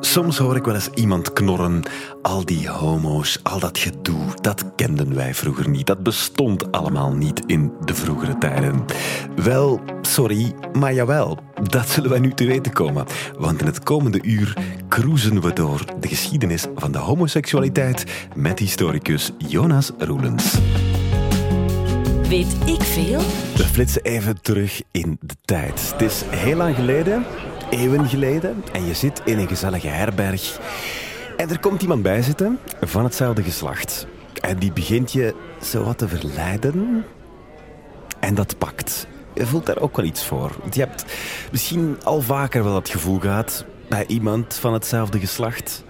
Soms hoor ik wel eens iemand knorren. Al die homo's, al dat gedoe, dat kenden wij vroeger niet. Dat bestond allemaal niet in de vroegere tijden. Wel, sorry, maar jawel. Dat zullen wij nu te weten komen. Want in het komende uur cruisen we door de geschiedenis van de homoseksualiteit met historicus Jonas Roelens. Weet ik veel? We flitsen even terug in de tijd. Het is heel lang geleden, eeuwen geleden, en je zit in een gezellige herberg. En er komt iemand bij zitten van hetzelfde geslacht. En die begint je zo wat te verleiden. En dat pakt. Je voelt daar ook wel iets voor. Want je hebt misschien al vaker wel dat gevoel gehad bij iemand van hetzelfde geslacht.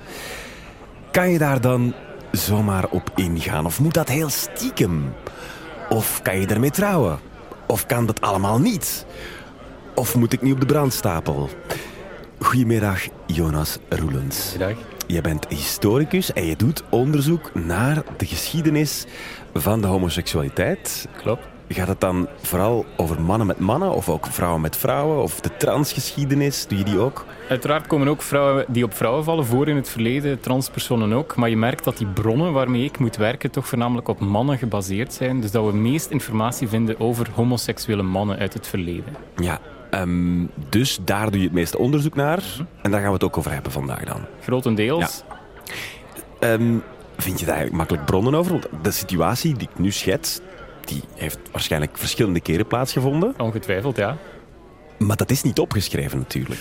Kan je daar dan zomaar op ingaan? Of moet dat heel stiekem? Of kan je ermee trouwen? Of kan dat allemaal niet? Of moet ik niet op de brandstapel? Goedemiddag, Jonas Roelens. Dag. Je bent historicus en je doet onderzoek naar de geschiedenis van de homoseksualiteit. Klopt. Gaat het dan vooral over mannen met mannen of ook vrouwen met vrouwen? Of de transgeschiedenis, doe je die ook? Uiteraard komen ook vrouwen die op vrouwen vallen voor in het verleden, transpersonen ook. Maar je merkt dat die bronnen waarmee ik moet werken toch voornamelijk op mannen gebaseerd zijn. Dus dat we meest informatie vinden over homoseksuele mannen uit het verleden. Ja, ehm, dus daar doe je het meeste onderzoek naar. En daar gaan we het ook over hebben vandaag dan. Grotendeels. Ehm, vind je daar eigenlijk makkelijk bronnen over? Want de situatie die ik nu schets, die heeft waarschijnlijk verschillende keren plaatsgevonden. Ongetwijfeld, ja. Maar dat is niet opgeschreven natuurlijk.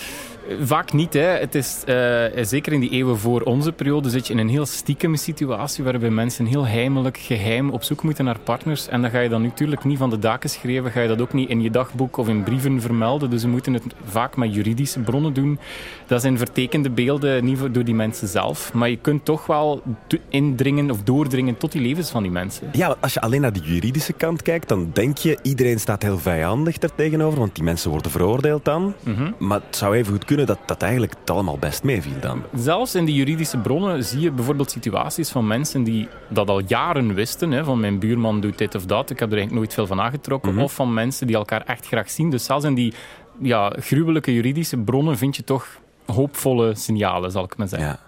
Vaak niet. Hè. Het is, eh, zeker in die eeuwen voor onze periode zit je in een heel stiekeme situatie waarbij mensen heel heimelijk, geheim op zoek moeten naar partners. En dan ga je dan natuurlijk niet van de daken schrijven, ga je dat ook niet in je dagboek of in brieven vermelden. Dus we moeten het vaak met juridische bronnen doen. Dat zijn vertekende beelden, niet door die mensen zelf. Maar je kunt toch wel indringen of doordringen tot die levens van die mensen. Ja, als je alleen naar de juridische kant kijkt, dan denk je iedereen staat heel vijandig daar tegenover, want die mensen worden veroordeeld dan. Maar het zou even goed kunnen dat dat eigenlijk het allemaal best meeviel dan. Zelfs in die juridische bronnen zie je bijvoorbeeld situaties van mensen die dat al jaren wisten. Hè, van mijn buurman doet dit of dat. Ik heb er eigenlijk nooit veel van aangetrokken. Of van mensen die elkaar echt graag zien. Dus zelfs in die ja, gruwelijke juridische bronnen vind je toch hoopvolle signalen, zal ik maar zeggen.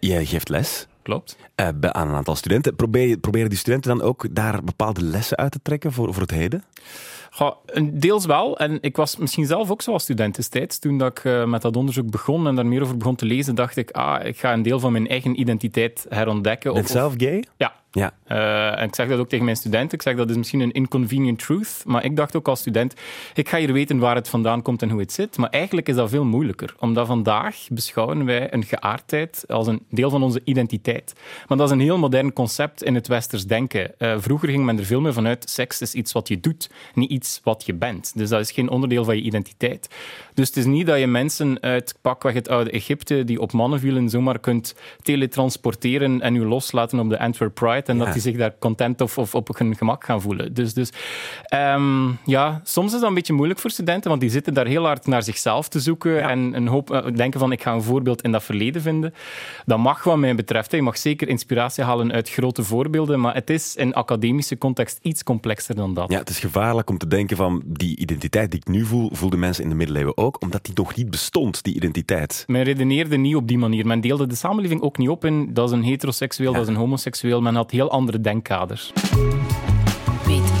Ja. Je geeft les. Klopt. Uh, aan een aantal studenten. Probeer, proberen die studenten dan ook daar bepaalde lessen uit te trekken voor, voor het heden? Ja, deels wel. En ik was misschien zelf ook zo als student destijds. Toen dat ik uh, met dat onderzoek begon en daar meer over begon te lezen, dacht ik, ah, ik ga een deel van mijn eigen identiteit herontdekken. Ben zelf gay? Ja. Ja. Uh, en ik zeg dat ook tegen mijn studenten. Ik zeg dat is misschien een inconvenient truth, maar ik dacht ook als student, ik ga hier weten waar het vandaan komt en hoe het zit. Maar eigenlijk is dat veel moeilijker, omdat vandaag beschouwen wij een geaardheid als een deel van onze identiteit. Maar dat is een heel modern concept in het westers denken. Uh, vroeger ging men er veel meer vanuit, seks is iets wat je doet, niet iets wat je bent. Dus dat is geen onderdeel van je identiteit. Dus het is niet dat je mensen uit pakweg het oude Egypte die op mannen vielen zomaar kunt teletransporteren en u loslaten op de Antwerp Pride en Ja. dat die zich daar content of, of op hun gemak gaan voelen. Dus, dus ehm, ja, soms is dat een beetje moeilijk voor studenten, want die zitten daar heel hard naar zichzelf te zoeken en een hoop eh, denken van ik ga een voorbeeld in dat verleden vinden. Dat mag wat mij betreft. hè. Je mag zeker inspiratie halen uit grote voorbeelden, maar het is in academische context iets complexer dan dat. Ja, het is gevaarlijk om te denken van die identiteit die ik nu voel, voelden mensen in de middeleeuwen ook, omdat die nog niet bestond, die identiteit. Men redeneerde niet op die manier. Men deelde de samenleving ook niet op in dat is een heteroseksueel, dat is een homoseksueel. Men had heel andere denkkaders.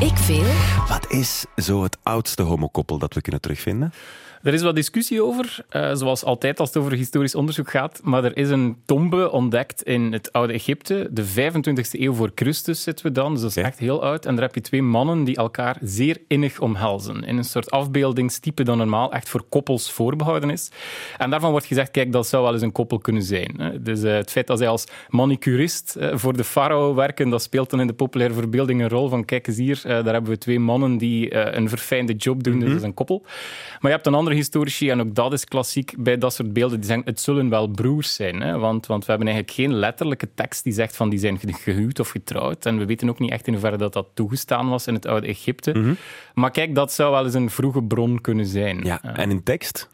Ik veel? Wat is zo het oudste homokoppel dat we kunnen terugvinden? Er is wat discussie over, eh, zoals altijd als het over historisch onderzoek gaat. Maar er is een tombe ontdekt in het oude Egypte. De 25e eeuw voor Christus zitten we dan, dus dat is echt heel oud. En daar heb je twee mannen die elkaar zeer innig omhelzen. In een soort afbeeldingstype dat normaal echt voor koppels voorbehouden is. En daarvan wordt gezegd, kijk, dat zou wel eens een koppel kunnen zijn. Dus eh, het feit dat zij als manicurist eh, voor de farao werken, dat speelt dan in de populaire verbeelding een rol van, kijk eens hier, eh, daar hebben we twee mannen die eh, een verfijnde job doen, dus dat is een koppel. Maar je hebt een andere historici, en ook dat is klassiek bij dat soort beelden, die zeggen het zullen wel broers zijn. Hè? Want, want we hebben eigenlijk geen letterlijke tekst die zegt van die zijn ge- gehuwd of getrouwd. En we weten ook niet echt in hoeverre dat, dat toegestaan was in het oude Egypte. Maar kijk, dat zou wel eens een vroege bron kunnen zijn. Ja, Eh, en in tekst?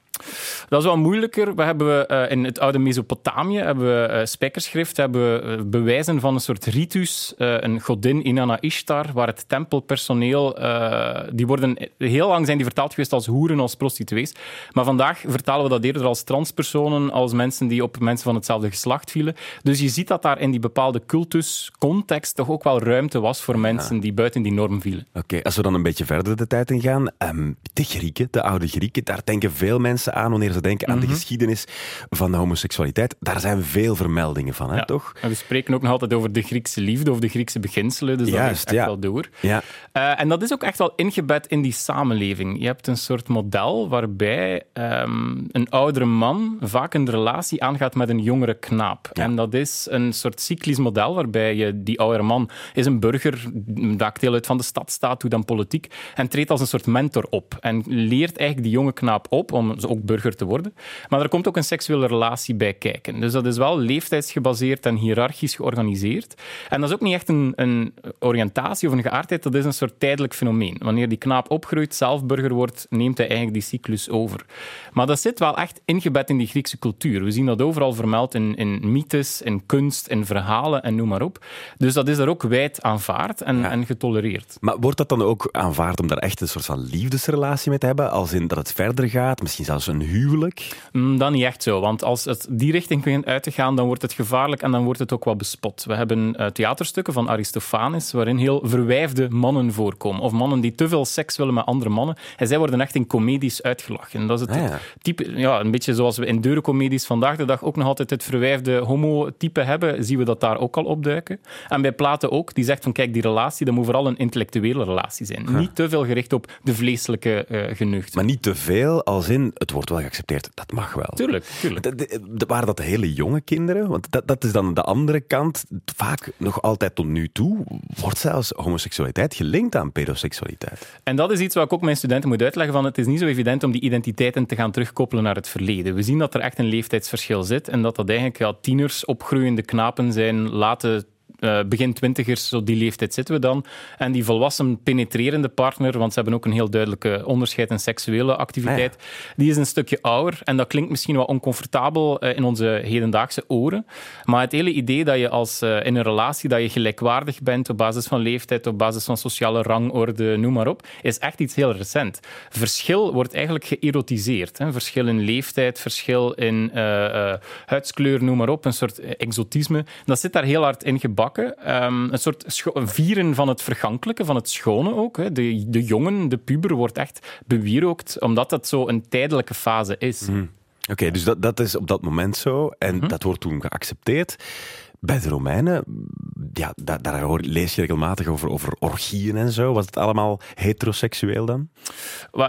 Dat is wel moeilijker. We hebben uh, in het oude Mesopotamië hebben we uh, spijkerschrift, hebben we uh, bewijzen van een soort ritus, een godin Inanna Ishtar, waar het tempelpersoneel, die worden heel lang zijn die vertaald geweest als hoeren, als prostituees. Maar vandaag vertalen we dat eerder als transpersonen, als mensen die op mensen van hetzelfde geslacht vielen. Dus je ziet dat daar in die bepaalde cultuscontext toch ook wel ruimte was voor mensen die buiten die norm vielen. Oké, als we dan een beetje verder de tijd in gaan. Um, de Grieken, de oude Grieken, daar denken veel mensen aan wanneer ze denken aan de Mhm. geschiedenis van de homoseksualiteit. Daar zijn veel vermeldingen van, hè, Ja. toch? En we spreken ook nog altijd over de Griekse liefde of de Griekse beginselen, dus dat is echt ja. wel door. Ja. Eh, en dat is ook echt wel ingebed in die samenleving. Je hebt een soort model waarbij ehm, een oudere man vaak een relatie aangaat met een jongere knaap. Ja. En dat is een soort cyclisch model waarbij je, die oudere man is een burger, maakt deel uit van de stadstaat, doet dan politiek en treedt als een soort mentor op. En leert eigenlijk die jonge knaap op om ook burger te worden. Maar er komt ook een seksuele relatie bij kijken. Dus dat is wel leeftijdsgebaseerd en hiërarchisch georganiseerd. En dat is ook niet echt een, een oriëntatie of een geaardheid, dat is een soort tijdelijk fenomeen. Wanneer die knaap opgroeit, zelf burger wordt, neemt hij eigenlijk die cyclus over. Maar dat zit wel echt ingebed in die Griekse cultuur. We zien dat overal vermeld in, in mythes, in kunst, in verhalen en noem maar op. Dus dat is daar ook wijd aanvaard en, en getolereerd. Maar wordt dat dan ook aanvaard om daar echt een soort van liefdesrelatie mee te hebben? Als in dat het verder gaat, misschien zelfs een huwelijk? Mm, Dat niet echt zo, want als het die richting begint uit te gaan, dan wordt het gevaarlijk en dan wordt het ook wel bespot. We hebben eh, theaterstukken van Aristophanes waarin heel verwijfde mannen voorkomen, of mannen die te veel seks willen met andere mannen. En zij worden echt in comedies uitgelachen. En dat is het Ah, ja. type, ja, een beetje zoals we in deurencomedies vandaag de dag ook nog altijd het verwijfde homo-type hebben, zien we dat daar ook al opduiken. En bij Platen ook, die zegt van kijk, die relatie, dat moet vooral een intellectuele relatie zijn. Niet te veel gericht op de vleeselijke geneugten. Maar niet te veel, als in het wordt wel geaccepteerd. Dat mag wel. Tuurlijk, tuurlijk. De- de- de- waren dat hele jonge kinderen? Want dat, dat is dan de andere kant. Vaak, nog altijd tot nu toe, wordt zelfs homoseksualiteit gelinkt aan pedoseksualiteit. En dat is iets wat ik ook mijn studenten moet uitleggen. Van het is niet zo evident om die identiteiten te gaan terugkoppelen naar het verleden. We zien dat er echt een leeftijdsverschil zit en dat dat eigenlijk ja, tieners, opgroeiende knapen zijn, late eh, begin twintigers, zo die leeftijd zitten we dan. En die volwassen penetrerende partner, want ze hebben ook een heel duidelijke onderscheid in seksuele activiteit, die is een stukje ouder. En dat klinkt misschien wat oncomfortabel eh, in onze hedendaagse oren. Maar het hele idee dat je als, eh, in een relatie dat je gelijkwaardig bent op basis van leeftijd, op basis van sociale rangorde, noem maar op, is echt iets heel recent. Verschil wordt eigenlijk geërotiseerd. Hè. Verschil in leeftijd, verschil in huidskleur, noem maar op. Een soort exotisme. Dat zit daar heel hard in gebakken. Ehm, een soort vieren van het vergankelijke, van het schone ook. Hè. De, de jongen, de puber, wordt echt bewierookt, omdat dat zo een tijdelijke fase is. Oké, dus dat, dat is op dat moment zo. En dat wordt toen geaccepteerd. Bij de Romeinen, ja, daar, daar hoor- lees je regelmatig over, over orgieën en zo. Was het allemaal heteroseksueel dan?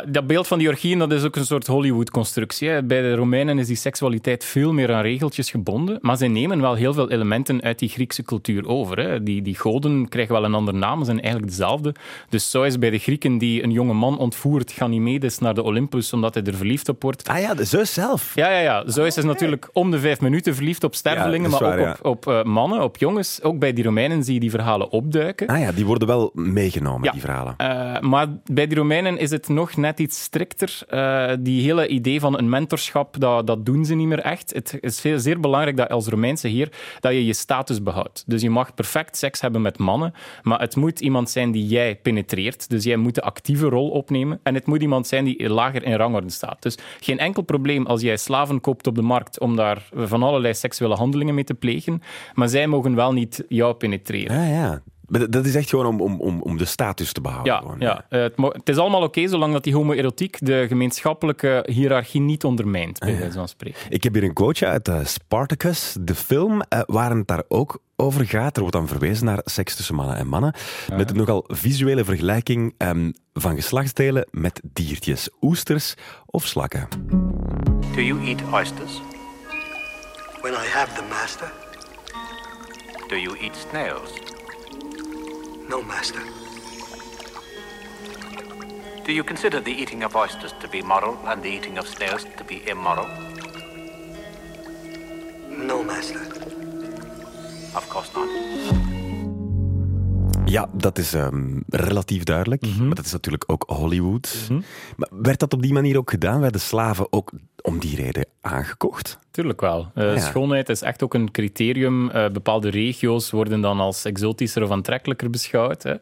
Dat beeld van die orgieën dat is ook een soort Hollywood-constructie. Bij de Romeinen is die seksualiteit veel meer aan regeltjes gebonden, maar zij nemen wel heel veel elementen uit die Griekse cultuur over. Hè. Die, die goden krijgen wel een andere naam, zijn eigenlijk dezelfde. Dus zo is bij de Grieken die een jonge man ontvoert, Ganymedes, naar de Olympus omdat hij er verliefd op wordt. Ah ja, de Zeus zelf. Ja, ja, ja. Zo is ze natuurlijk om de vijf minuten verliefd op stervelingen, Ja, maar waar, ook op, op eh, mannen, op jongens. Ook bij die Romeinen zie je die verhalen opduiken. Ah ja, die worden wel meegenomen, Ja. die verhalen. Eh, maar bij die Romeinen is het nog net iets strikter. Eh, die hele idee van een mentorschap, dat, dat doen ze niet meer echt. Het is veel, zeer belangrijk dat als Romeinse heer dat je je status behoudt. Dus je mag perfect seks hebben met mannen, maar het moet iemand zijn die jij penetreert. Dus jij moet de actieve rol opnemen. En het moet iemand zijn die lager in rangorde staat. Dus geen enkel probleem als jij slaven koopt op de markt om daar van allerlei seksuele handelingen mee te plegen. Maar zij mogen wel niet jou penetreren. Ah ja. Maar dat- is echt gewoon om, om, om, om de status te behouden. Ja, gewoon. ja. Eh, het, het is allemaal oké zolang dat die homoerotiek de gemeenschappelijke hiërarchie niet ondermijnt, bij wijze van spreken. Ik heb hier een quoteje uit eh, Spartacus, de film, eh, waar het daar ook over gaat. Er wordt dan verwezen naar seks tussen mannen en mannen. Met een nogal visuele vergelijking ehm, van geslachtsdelen met diertjes, oesters of slakken. Do you eat oysters? When I have them, master. Do you eat snails? No, master. Do you consider the eating of oysters to be moral and the eating of snails to be immoral? No, master. Of course not. Ja, dat is ehm, relatief duidelijk. Maar dat is natuurlijk ook Hollywood. Maar werd dat op die manier ook gedaan? Werden slaven ook om die reden aangekocht? Tuurlijk wel. Uh, ja. Schoonheid is echt ook een criterium. Uh, bepaalde regio's worden dan als exotischer of aantrekkelijker beschouwd. Hè.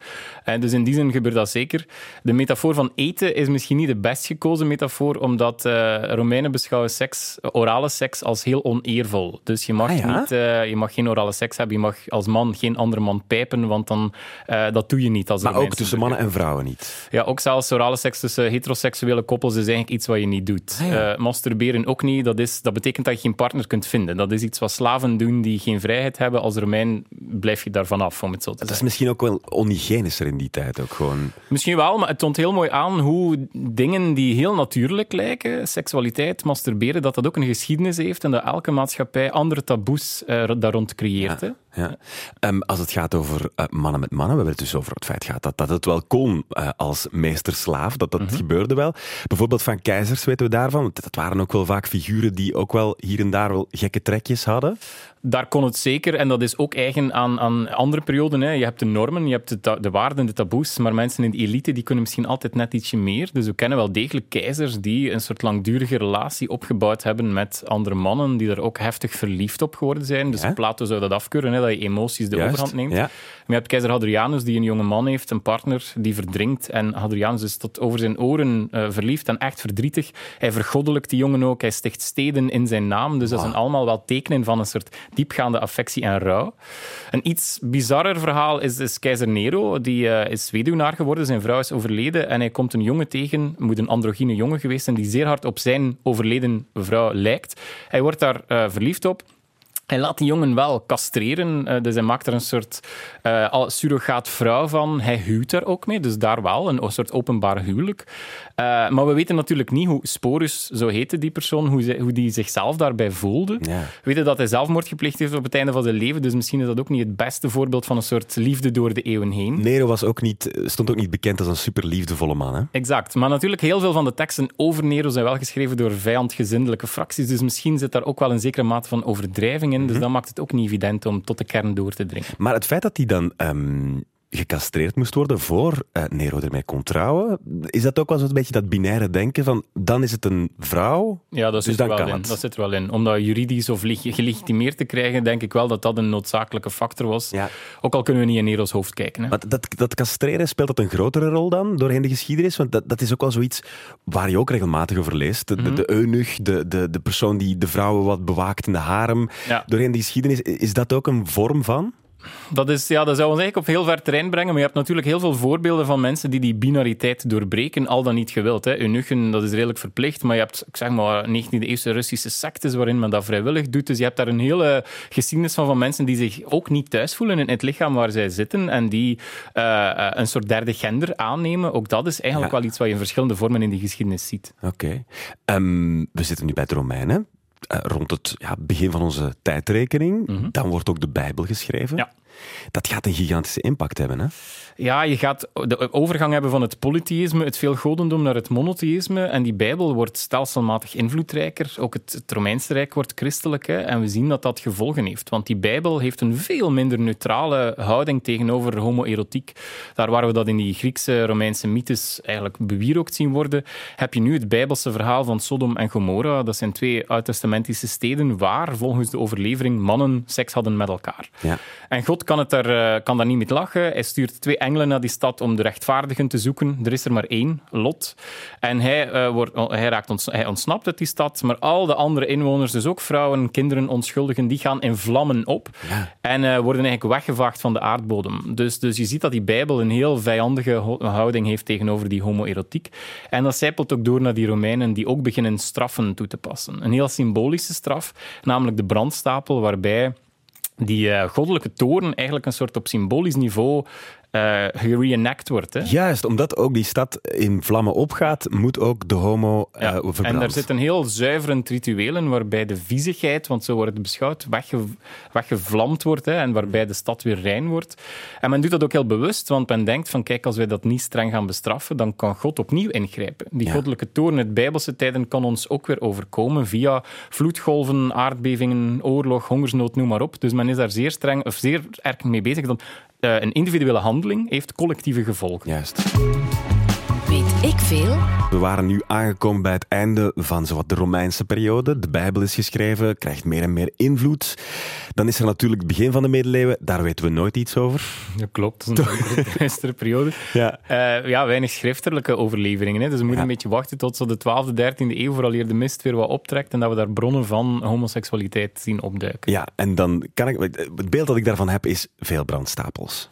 En dus in die zin gebeurt dat zeker. De metafoor van eten is misschien niet de best gekozen metafoor, omdat uh, Romeinen beschouwen seks, orale seks als heel oneervol. Dus je mag, ah, ja? niet, je mag geen orale seks hebben. Je mag als man geen andere man pijpen, want dan, dat doe je niet. Als maar ook tussen mannen en vrouwen niet? Ja, ook zelfs orale seks tussen heteroseksuele koppels is eigenlijk iets wat je niet doet. Ah, ja. Masturberen ook niet. Dat, is, dat betekent dat je geen partner kunt vinden. Dat is iets wat slaven doen die geen vrijheid hebben. Als Romein blijf je daarvan af, om het zo te zeggen. Dat is misschien ook wel onhygiënischer in die tijd. Ook gewoon. Misschien wel, maar het toont heel mooi aan hoe dingen die heel natuurlijk lijken, seksualiteit, masturberen, dat dat ook een geschiedenis heeft en dat elke maatschappij andere taboes uh, daar rond creëert. Ja. Ja. Um, als het gaat over uh, mannen met mannen, we hebben het dus over het feit gaat dat, dat het wel kon uh, als meester-slaaf, dat dat mm -hmm. gebeurde wel. Bijvoorbeeld van keizers weten we daarvan, want dat waren ook wel vaak figuren die ook wel hier en daar wel gekke trekjes hadden. Daar kon het zeker, en dat is ook eigen aan, aan andere perioden. Hè. Je hebt de normen, je hebt de, de waarden, de taboes, maar mensen in de elite die kunnen misschien altijd net ietsje meer. Dus we kennen wel degelijk keizers die een soort langdurige relatie opgebouwd hebben met andere mannen, die er ook heftig verliefd op geworden zijn. Dus Ja. Plato zou dat afkeuren, hè, dat je emoties de Juist, overhand neemt. ja. Maar je hebt keizer Hadrianus, die een jonge man heeft, een partner die verdrinkt. En Hadrianus is tot over zijn oren eh, verliefd en echt verdrietig. Hij vergoddelijkt die jongen ook, hij sticht steden in zijn naam. Dus dat zijn allemaal wel tekenen van een soort diepgaande affectie en rouw. Een iets bizarrer verhaal is, is keizer Nero. Die eh, is weduwnaar geworden, zijn vrouw is overleden en hij komt een jongen tegen, moet een androgyne jongen geweest zijn, die zeer hard op zijn overleden vrouw lijkt. Hij wordt daar eh, verliefd op. Hij laat die jongen wel castreren, uh, dus hij maakt er een soort uh, surrogaat vrouw van. Hij huwt daar ook mee, dus daar wel, een, een soort openbaar huwelijk. Uh, maar we weten natuurlijk niet hoe Sporus, zo heette die persoon, hoe, ze, hoe die zichzelf daarbij voelde. Ja. We weten dat hij zelfmoord gepleegd heeft op het einde van zijn leven, dus misschien is dat ook niet het beste voorbeeld van een soort liefde door de eeuwen heen. Nero was ook niet, stond ook niet bekend als een super liefdevolle man. Hè? Exact, maar natuurlijk heel veel van de teksten over Nero zijn wel geschreven door vijandgezindelijke fracties, dus misschien zit daar ook wel een zekere mate van overdrijving in. Dus dat maakt het ook niet evident om tot de kern door te dringen. Maar het feit dat hij dan um, gecastreerd moest worden voor uh, Nero ermee kon trouwen, is dat ook wel zo'n beetje dat binaire denken van dan is het een vrouw, ja, dat dus zit dan er kan in. het. Dat zit er wel in. Om dat juridisch of gelegitimeerd te krijgen, denk ik wel dat dat een noodzakelijke factor was. Ja. Ook al kunnen we niet in Nero's hoofd kijken. Hè. Maar dat, dat castreren, speelt dat een grotere rol dan doorheen de geschiedenis? Want dat, dat is ook wel zoiets waar je ook regelmatig over leest. De, Mhm. de, de eunuch, de, de, de persoon die de vrouwen wat bewaakt in de harem. Ja. Doorheen de geschiedenis, is dat ook een vorm van? Dat, is, ja, dat zou ons eigenlijk op heel ver terrein brengen, maar je hebt natuurlijk heel veel voorbeelden van mensen die die binariteit doorbreken, al dan niet gewild. Hè. Eunuchen, dat is redelijk verplicht, maar je hebt, ik zeg maar, 19e-eeuwse Russische sectes waarin men dat vrijwillig doet. Dus je hebt daar een hele geschiedenis van, van mensen die zich ook niet thuis voelen in het lichaam waar zij zitten en die uh, een soort derde gender aannemen. Ook dat is eigenlijk Ja. wel iets wat je in verschillende vormen in die geschiedenis ziet. Oké. Okay. Um, we zitten nu bij de Romeinen. Uh, rond het ja, begin van onze tijdrekening. Mm -hmm. Dan wordt ook de Bijbel geschreven. Ja. Dat gaat een gigantische impact hebben, hè? Ja, je gaat de overgang hebben van het polytheïsme, het veelgodendom, naar het monotheïsme. En die Bijbel wordt stelselmatig invloedrijker. Ook het, het Romeinse Rijk wordt christelijk. Hè? En we zien dat dat gevolgen heeft. Want die Bijbel heeft een veel minder neutrale houding tegenover homoerotiek. Daar waar we dat in die Griekse, Romeinse mythes eigenlijk bewierookt zien worden, heb je nu het Bijbelse verhaal van Sodom en Gomorra. Dat zijn twee oud-testamentische steden waar, volgens de overlevering, mannen seks hadden met elkaar. Ja. En God kan, het daar, kan daar niet mee lachen. Hij stuurt twee engelen naar die stad om de rechtvaardigen te zoeken. Er is er maar één, Lot. En hij, uh, wordt, hij, raakt ons, hij ontsnapt uit die stad, maar al de andere inwoners, dus ook vrouwen, kinderen, onschuldigen, die gaan in vlammen op ja. en uh, worden eigenlijk weggevaagd van de aardbodem. Dus, dus je ziet dat die Bijbel een heel vijandige houding heeft tegenover die homoerotiek. En dat zijpelt ook door naar die Romeinen die ook beginnen straffen toe te passen. Een heel symbolische straf, namelijk de brandstapel, waarbij die uh, goddelijke toren eigenlijk een soort op symbolisch niveau uh, gereenact wordt. Hè? Juist, omdat ook die stad in vlammen opgaat, moet ook de homo uh, ja. verbrand. En daar zit een heel zuiverend ritueel in, waarbij de viezigheid, want zo wordt het beschouwd, wegge weggevlamd wordt hè, en waarbij de stad weer rein wordt. En men doet dat ook heel bewust, want men denkt van kijk, als wij dat niet streng gaan bestraffen, dan kan God opnieuw ingrijpen. Die Ja. goddelijke toren uit bijbelse tijden kan ons ook weer overkomen via vloedgolven, aardbevingen, oorlog, hongersnood, noem maar op. Dus men is daar zeer streng of zeer erg mee bezig. Dan, een individuele handeling heeft collectieve gevolgen. Juist. Ik veel? We waren nu aangekomen bij het einde van zowat de Romeinse periode. De Bijbel is geschreven, krijgt meer en meer invloed. Dan is er natuurlijk het begin van de middeleeuwen. Daar weten we nooit iets over. Dat klopt, dat is een periode. Ja. Eh, ja, weinig schriftelijke overleveringen. Hè. Dus we moeten Ja. een beetje wachten tot zo de 12e, 13e eeuw, vooraleer de mist weer wat optrekt en dat we daar bronnen van homoseksualiteit zien opduiken. Ja, en dan kan ik... Het beeld dat ik daarvan heb is veel brandstapels.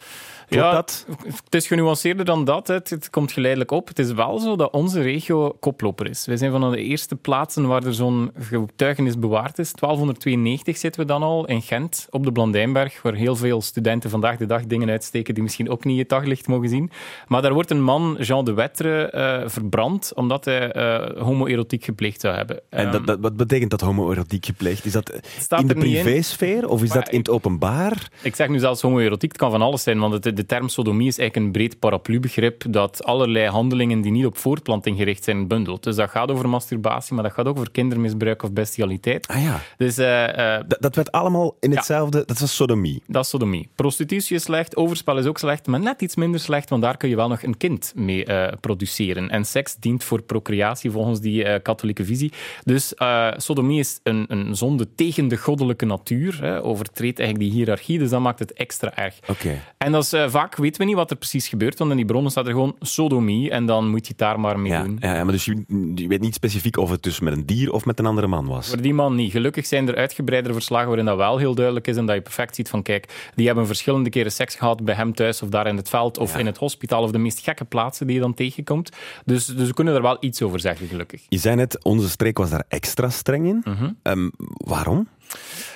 Ja, dat? Het is genuanceerder dan dat. Het, het komt geleidelijk op. Het is wel zo dat onze regio koploper is. Wij zijn van de eerste plaatsen waar er zo'n getuigenis bewaard is. 1292 zitten we dan al in Gent, op de Blandijnberg, waar heel veel studenten vandaag de dag dingen uitsteken die misschien ook niet het daglicht mogen zien. Maar daar wordt een man, Jean de Wettre, eh, verbrand omdat hij eh, homoerotiek gepleegd zou hebben. En Ehm, dat, dat, wat betekent dat homoerotiek gepleegd? Is dat staat in de er privésfeer of is Maar dat in het openbaar? Ik zeg nu zelfs homoerotiek, het kan van alles zijn, want het, de term sodomie is eigenlijk een breed paraplubegrip dat allerlei handelingen die niet op voortplanting gericht zijn bundelt. Dus dat gaat over masturbatie, maar dat gaat ook over kindermisbruik of bestialiteit. Ah ja, Dus eh, eh, dat, werd allemaal in Ja. hetzelfde... Dat was sodomie. dat is sodomie. Prostitutie is slecht, overspel is ook slecht, maar net iets minder slecht, want daar kun je wel nog een kind mee eh, produceren. En seks dient voor procreatie volgens die katholieke visie. Dus sodomie is een, een zonde tegen de goddelijke natuur, hè, overtreedt eigenlijk die hiërarchie, dus dat maakt het extra erg. Oké. En dat is, eh, vaak weten we niet wat er precies gebeurt, want in die bronnen staat er gewoon sodomie en dan moet je het daar maar mee Ja, doen. ja, maar dus je, je weet niet specifiek of het dus met een dier of met een andere man was. Voor die man niet. Gelukkig zijn er uitgebreidere verslagen waarin dat wel heel duidelijk is en dat je perfect ziet van kijk, die hebben verschillende keren seks gehad bij hem thuis of daar in het veld of Ja. in het hospitaal of de meest gekke plaatsen die je dan tegenkomt. Dus, dus we kunnen er wel iets over zeggen, gelukkig. Je zei net, onze streek was daar extra streng in. Mhm. Ehm, waarom?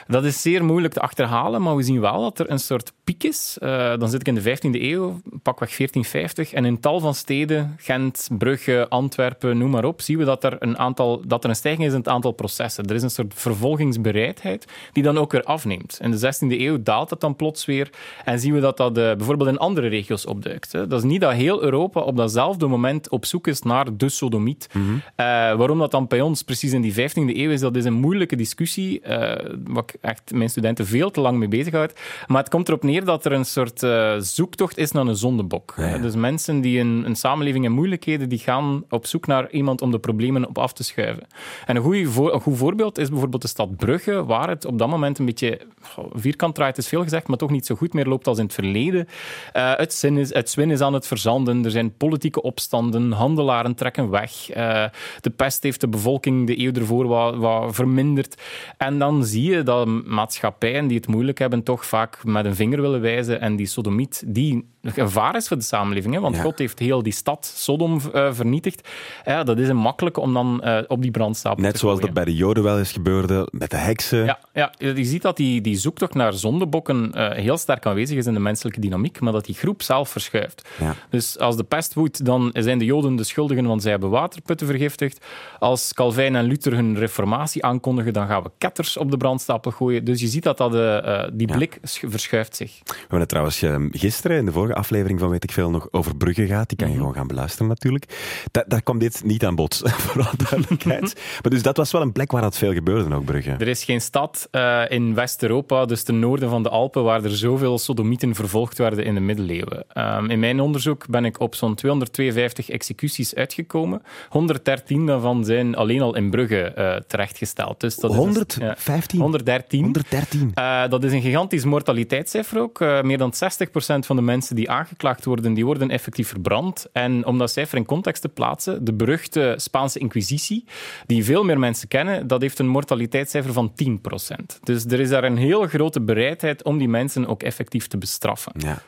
Dat is zeer moeilijk te achterhalen, maar we zien wel dat er een soort piek is. Eh, dan zit ik in de 15e eeuw, pakweg 1450, en in tal van steden, Gent, Brugge, Antwerpen, noem maar op, zien we dat er een, aantal, dat er een stijging is in het aantal processen. Er is een soort vervolgingsbereidheid die dan ook weer afneemt. In de 16e eeuw daalt het dan plots weer en zien we dat dat eh, bijvoorbeeld in andere regio's opduikt. Hè. Dat is niet dat heel Europa op datzelfde moment op zoek is naar de sodomiet. Mhm. Eh, waarom dat dan bij ons precies in die 15e eeuw is, dat is een moeilijke discussie, eh, waar ik echt mijn studenten veel te lang mee bezighoud. Maar het komt erop neer dat er een soort eh, zoektocht is naar een zondebok. Ja, ja. Dus mensen die in een samenleving in moeilijkheden, die gaan op zoek naar iemand om de problemen op af te schuiven. En een, voor- een goed voorbeeld is bijvoorbeeld de stad Brugge, waar het op dat moment een beetje vierkant draait, is veel gezegd, maar toch niet zo goed meer loopt als in het verleden. Eh, het, zin is, het zwin is aan het verzanden, er zijn politieke opstanden, handelaren trekken weg, eh, de pest heeft de bevolking de eeuw ervoor wat, wat verminderd. En dan zie je dat maatschappijen die het moeilijk hebben, toch vaak met een vinger willen wijzen en die sodomiet, die een gevaar is voor de samenleving, hè, want Ja. God heeft heel die stad Sodom eh, vernietigd. Ja, dat is een makkelijk om dan eh, op die brandstapel Net te zoals dat bij de Joden wel eens gebeurde, met de heksen. Ja, ja, je ziet dat die, die zoektocht naar zondebokken eh, heel sterk aanwezig is in de menselijke dynamiek, maar dat die groep zelf verschuift. Ja. Dus als de pest woedt, dan zijn de Joden de schuldigen, want zij hebben waterputten vergiftigd. Als Calvijn en Luther hun reformatie aankondigen, dan gaan we ketters op de brandstapel gooien. Dus je ziet dat, dat die blik sch- verschuift zich. We hebben het trouwens gisteren in de vorige aflevering van Weet ik Veel nog over Brugge gehad. Die kan je Mhm. gewoon gaan beluisteren natuurlijk. Da- daar kwam dit niet aan bod, voor alle duidelijkheid. maar dus dat was wel een plek waar dat veel gebeurde ook, Brugge. Er is geen stad eh, in West-Europa, dus ten noorden van de Alpen, waar er zoveel sodomieten vervolgd werden in de middeleeuwen. Ehm, in mijn onderzoek ben ik op zo'n 252 executies uitgekomen. 113 daarvan zijn alleen al in Brugge eh, terechtgesteld. Dus dat is een- 115? ja, 113. 113. Eh, dat is een gigantisch mortaliteitscijfer ook. Eh, meer dan 60% van de mensen die aangeklaagd worden, die worden effectief verbrand. En om dat cijfer in context te plaatsen, de beruchte Spaanse Inquisitie, die veel meer mensen kennen, dat heeft een mortaliteitscijfer van 10%. Dus er is daar een heel grote bereidheid om die mensen ook effectief te bestraffen. Ja.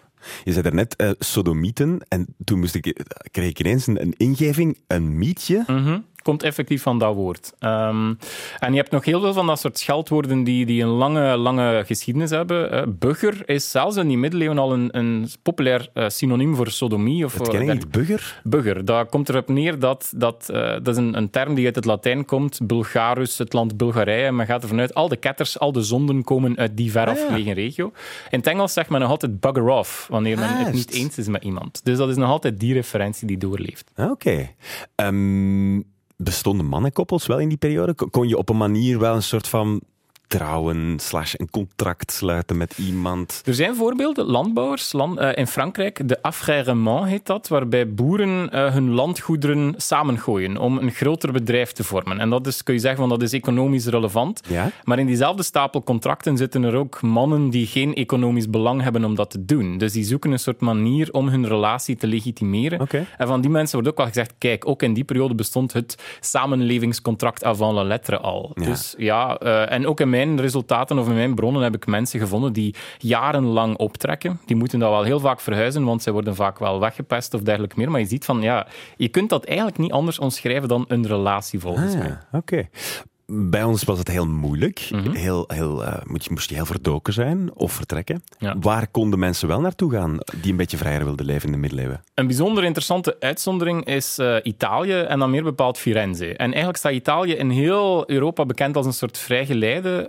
Je zei daarnet eh sodomieten en toen moest ik, kreeg ik ineens een, een ingeving, een mietje. Mhm. Komt effectief van dat woord. Ehm, en je hebt nog heel veel van dat soort scheldwoorden die, die een lange, lange geschiedenis hebben. Eh, bugger is zelfs in die middeleeuwen al een, een populair eh, synoniem voor sodomie. Of Dat ken ik niet, bugger. Bugger, daar komt erop neer dat, dat, eh, dat is een, een term die uit het Latijn komt. Bulgarus, het land Bulgarije. Men gaat ervan uit, al de ketters, al de zonden komen uit die ver Ah, ja. regio. In het Engels zegt men nog altijd bugger off, wanneer men Ah, het niet eens is met iemand. Dus dat is nog altijd die referentie die doorleeft. Ah, Oké. Ehm, bestonden mannenkoppels wel in die periode? Kon- je op een manier wel een soort van trouwen, slash een contract sluiten met iemand. Er zijn voorbeelden, landbouwers land, eh, in Frankrijk, de affairement heet dat, waarbij boeren eh, hun landgoederen samengooien om een groter bedrijf te vormen. En dat is, kun je zeggen, van, dat is economisch relevant. Ja? Maar in diezelfde stapel contracten zitten er ook mannen die geen economisch belang hebben om dat te doen. Dus die zoeken een soort manier om hun relatie te legitimeren. En van die mensen wordt ook wel gezegd, kijk, ook in die periode bestond het samenlevingscontract avant la lettre al. Ja. Dus ja, eh, en ook in mijn resultaten of in mijn bronnen heb ik mensen gevonden die jarenlang optrekken. Die moeten dan wel heel vaak verhuizen, want zij worden vaak wel weggepest of dergelijke meer. Maar je ziet van, ja, je kunt dat eigenlijk niet anders omschrijven dan een relatie volgens Ah, mij. Oké. Bij ons was het heel moeilijk. Mhm. heel, heel, eh, moet je, moest je heel verdoken zijn of vertrekken. Ja. Waar konden mensen wel naartoe gaan die een beetje vrijer wilden leven in de middeleeuwen? Een bijzonder interessante uitzondering is eh, Italië en dan meer bepaald Firenze. En eigenlijk staat Italië in heel Europa bekend als een soort vrijgeleide.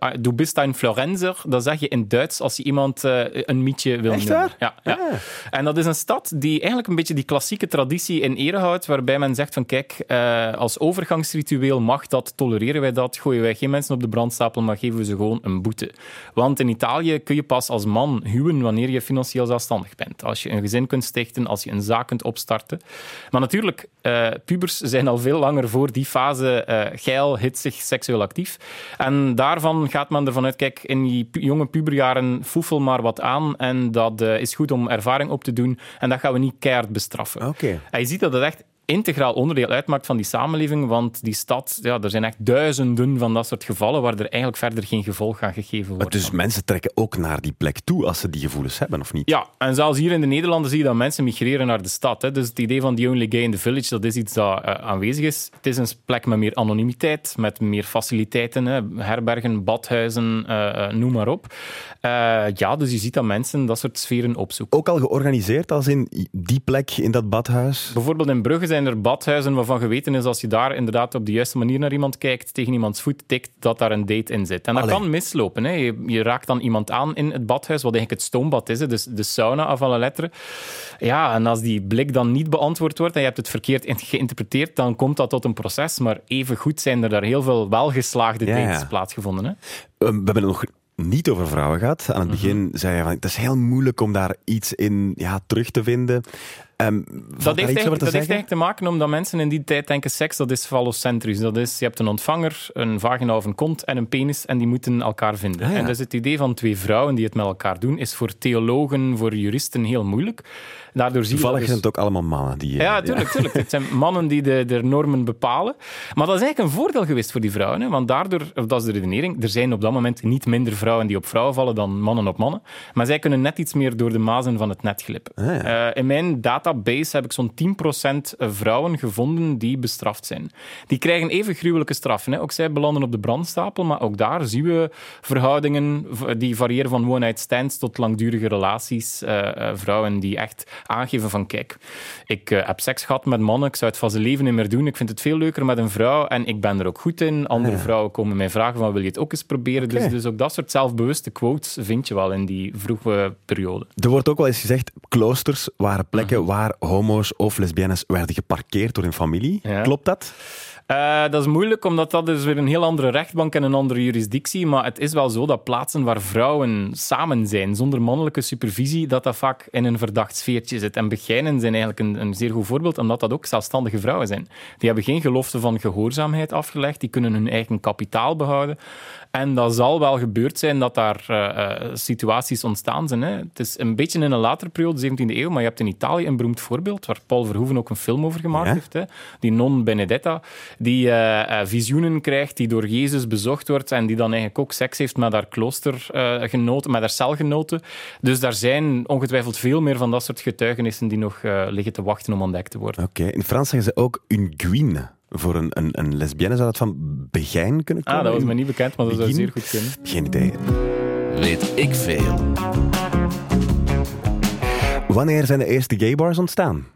Uh, du bist ein Florenzer, dat zeg je in Duits als je iemand een mietje wil Echt waar? Ja, ja. Ah. En dat is een stad die eigenlijk een beetje die klassieke traditie in ere houdt, waarbij men zegt van kijk, als overgangsritueel mag dat, tolereren wij dat, gooien wij geen mensen op de brandstapel, maar geven we ze gewoon een boete. Want in Italië kun je pas als man huwen wanneer je financieel zelfstandig bent. Als je een gezin kunt stichten, als je een zaak kunt opstarten. Maar natuurlijk, eh, pubers zijn al veel langer voor die fase eh, geil, hitsig, seksueel actief. En daarvan gaat men ervan uit, kijk, in die jonge puberjaren foefel maar wat aan en dat eh, is goed om ervaring op te doen en dat gaan we niet keihard bestraffen. Oké. En je ziet dat het echt integraal onderdeel uitmaakt van die samenleving, want die stad, ja, er zijn echt duizenden van dat soort gevallen waar er eigenlijk verder geen gevolg aan gegeven wordt. Dus mensen trekken ook naar die plek toe als ze die gevoelens hebben, of niet? Ja, en zelfs hier in de Nederlanden zie je dat mensen migreren naar de stad. Hè. Dus het idee van the only gay in the village, dat is iets dat eh, aanwezig is. Het is een plek met meer anonimiteit, met meer faciliteiten, hè. herbergen, badhuizen, eh, eh, noem maar op. Ja, dus je ziet dat mensen dat soort sferen opzoeken. Ook al georganiseerd als in die plek, in dat badhuis? Bijvoorbeeld in Brugge zijn er badhuizen waarvan geweten is als je daar inderdaad op de juiste manier naar iemand kijkt, tegen iemands voet tikt, dat daar een date in zit. En dat Allee. kan mislopen. Hè. Je, je raakt dan iemand aan in het badhuis, wat eigenlijk het stoombad is, hè. dus de sauna af alle letteren. Ja, en als die blik dan niet beantwoord wordt en je hebt het verkeerd geïnterpreteerd, dan komt dat tot een proces. Maar even goed zijn er daar heel veel welgeslaagde Ja, ja. dates plaatsgevonden. Hè. Eh, We hebben het nog niet over vrouwen gehad. Aan het begin zei je van, het is heel moeilijk om daar iets in ja, terug te vinden. Ehm, Dat heeft, eigenlijk, te dat heeft zeggen? eigenlijk te maken omdat mensen in die tijd denken seks dat is fallocentrisch. Dat is, je hebt een ontvanger, een vagina of een kont en een penis en die moeten elkaar vinden. Ah, ja. En dus het idee van twee vrouwen die het met elkaar doen is voor theologen, voor juristen heel moeilijk. Daardoor zie Toevallig dat zijn dus- het ook allemaal mannen die... eh, ja, tuurlijk, tuurlijk. Het zijn mannen die de, de normen bepalen. Maar dat is eigenlijk een voordeel geweest voor die vrouwen. Hè? Want daardoor, of dat is de redenering, er zijn op dat moment niet minder vrouwen die op vrouwen vallen dan mannen op mannen. Maar zij kunnen net iets meer door de mazen van het net glippen. Ah, ja. Eh, in mijn database heb ik zo'n 10% vrouwen gevonden die bestraft zijn. Die krijgen even gruwelijke straffen. Hè? Ook zij belanden op de brandstapel, maar ook daar zien we verhoudingen die variëren van one-night stands tot langdurige relaties. Eh, eh, vrouwen die echt aangeven van kijk, ik eh, heb seks gehad met mannen, ik zou het van zijn leven niet meer doen, ik vind het veel leuker met een vrouw en ik ben er ook goed in. Andere vrouwen komen mij vragen van wil je het ook eens proberen? Dus, dus ook dat soort zelfbewuste quotes vind je wel in die vroege periode. Er wordt ook wel eens gezegd, kloosters waren plekken Mhm. Waar homo's of lesbiennes werden geparkeerd door hun familie. Ja. Klopt dat? Eh, dat is moeilijk, omdat dat is weer een heel andere rechtbank en een andere jurisdictie. Maar het is wel zo dat plaatsen waar vrouwen samen zijn, zonder mannelijke supervisie, dat dat vaak in een verdacht sfeertje zit. En Begijnen zijn eigenlijk een, een zeer goed voorbeeld, omdat dat ook zelfstandige vrouwen zijn. Die hebben geen gelofte van gehoorzaamheid afgelegd, die kunnen hun eigen kapitaal behouden. En dat zal wel gebeurd zijn dat daar eh, eh, situaties ontstaan zijn. Hè. Het is een beetje in een latere periode, 17e eeuw, maar je hebt in Italië een beroemd voorbeeld, waar Paul Verhoeven ook een film over gemaakt Ja? heeft. Hè. Die non Benedetta, die eh, eh, visioenen krijgt, die door Jezus bezocht wordt en die dan eigenlijk ook seks heeft met haar kloostergenoten, met haar celgenoten. Dus daar zijn ongetwijfeld veel meer van dat soort getuigenissen die nog eh, liggen te wachten om ontdekt te worden. Oké. In Frans zeggen ze ook une guine. Voor een, een, een lesbienne zou dat van begijn kunnen komen? Ah, dat was me niet bekend, maar dat zou zeer goed kunnen. Geen idee. Weet ik veel. Wanneer zijn de eerste gaybars ontstaan?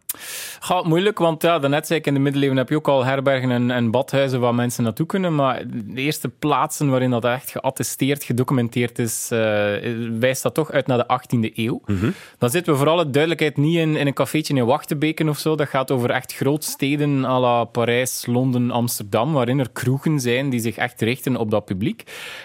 Goh, Goh, moeilijk, want ja, daarnet zei ik, in de middeleeuwen heb je ook al herbergen en, en badhuizen waar mensen naartoe kunnen. Maar de eerste plaatsen waarin dat echt geattesteerd, gedocumenteerd is, eh, wijst dat toch uit naar de 18e eeuw. Dan zitten we voor alle duidelijkheid niet in, in een cafeetje in Wachtebeken of zo. Dat gaat over echt grootsteden à la Parijs, Londen, Amsterdam, waarin er kroegen zijn die zich echt richten op dat publiek.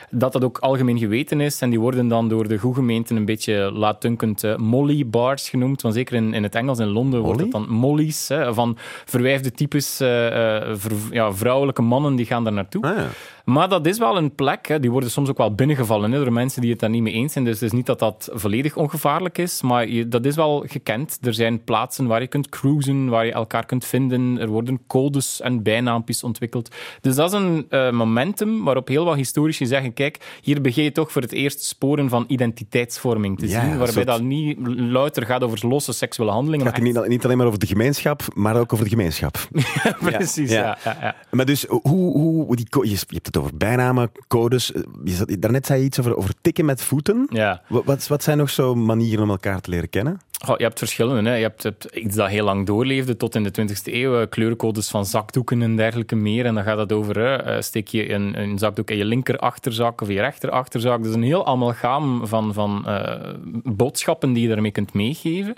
Dat dat ook algemeen geweten is. En die worden dan door de goede gemeenten een beetje laatdunkend eh, molly bars genoemd. Want zeker in, in het Engels in Londen wordt het dan mollies. Hè, van verwijfde types, eh, eh, ver- ja, vrouwelijke mannen die gaan daar naartoe. Ah, ja. Maar dat is wel een plek, hè. die worden soms ook wel binnengevallen hè, door mensen die het daar niet mee eens zijn. Dus het is niet dat dat volledig ongevaarlijk is, maar je, dat is wel gekend. Er zijn plaatsen waar je kunt cruisen, waar je elkaar kunt vinden. Er worden codes en bijnaampjes ontwikkeld. Dus dat is een eh, momentum waarop heel wat historici zeggen, kijk, hier begin je toch voor het eerst sporen van identiteitsvorming te Ja, zien, waarbij soort- dat niet louter gaat over losse seksuele handelingen. Het gaat maar niet, niet alleen maar over de gemeenschap, maar ook over de gemeenschap. Precies, Ja. ja. Maar dus, hoe, hoe, die, je hebt het over bijnamen, codes. eh, Je zat, daarnet zei je iets over, over tikken met voeten. Ja. Wat, wat, wat zijn nog zo manieren om elkaar te leren kennen? Je hebt verschillende. Hè. Je hebt, hebt iets dat heel lang doorleefde tot in de 20e eeuw. eh, Kleurcodes van zakdoeken en dergelijke meer. En dan gaat het over, hè, eh, steek je een, een zakdoek in je linker achterzak of je rechter achterzak. Dus een heel amalgaam van, van eh, boodschappen die je daarmee kunt meegeven.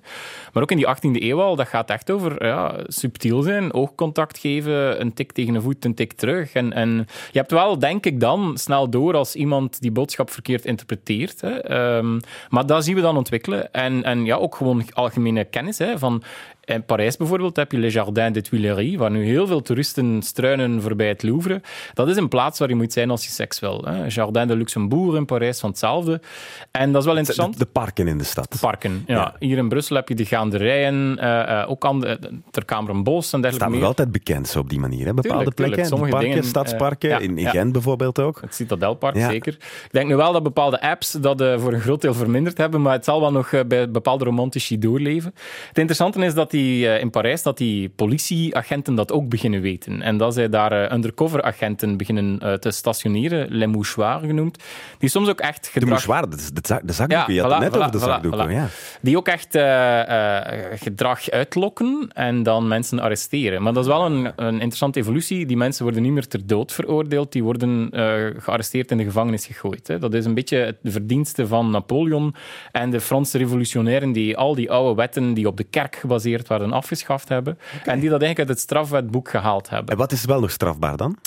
Maar ook in die 18e eeuw al, dat gaat echt over ja, subtiel zijn, oogcontact geven, een tik tegen een voet, een tik terug. En, en je hebt wel, denk ik dan, snel door als iemand die boodschap verkeerd interpreteert. Hè. Ehm, maar dat zien we dan ontwikkelen. En, en ja, ook gewoon algemene kennis. Hè, van, in Parijs bijvoorbeeld heb je Le Jardin des Tuileries, waar nu heel veel toeristen struinen voorbij het Louvre. Dat is een plaats waar je moet zijn als je seks wil. Hè. Jardin de Luxembourg in Parijs van hetzelfde. En dat is wel De, interessant. de parken in de stad. Parken, ja. Ja. Hier in Brussel heb je de gaanderijen, eh, eh, ook aan de, ter Kamerenbos en dergelijke Staan nog altijd bekend zo op die manier. Hè? Bepaalde Tuurlijk, tuurlijk. plekken, Sommige die parken, dingen, stadsparken, eh, ja, in, in ja. Gent bijvoorbeeld ook. Het Citadelpark, Ja. zeker. Ik denk nu wel dat bepaalde apps dat eh, voor een groot deel verminderd hebben, maar het zal wel nog eh, bij bepaalde romantici doorleven. Het interessante is dat die, eh, in Parijs dat die politieagenten dat ook beginnen weten. En dat zij daar eh, undercover-agenten beginnen eh, te stationeren, les mouchoirs genoemd, die soms ook echt De gedrag... mouchoir, de, de, zak- de zakdoeken. je had voilà, het net voilà, over de voilà, zakdoeken. voilà. Ja. Die ook echt gedrag uitlokken en dan mensen arresteren. Maar dat is wel een, een interessante evolutie. Die mensen worden niet meer ter dood veroordeeld. Die worden eh, gearresteerd in de gevangenis gegooid. Hè. Dat is een beetje het verdienste van Napoleon en de Franse revolutionairen die al die oude wetten die op de kerk gebaseerd waren afgeschaft hebben. En die dat eigenlijk uit het strafwetboek gehaald hebben. En wat is wel nog strafbaar dan?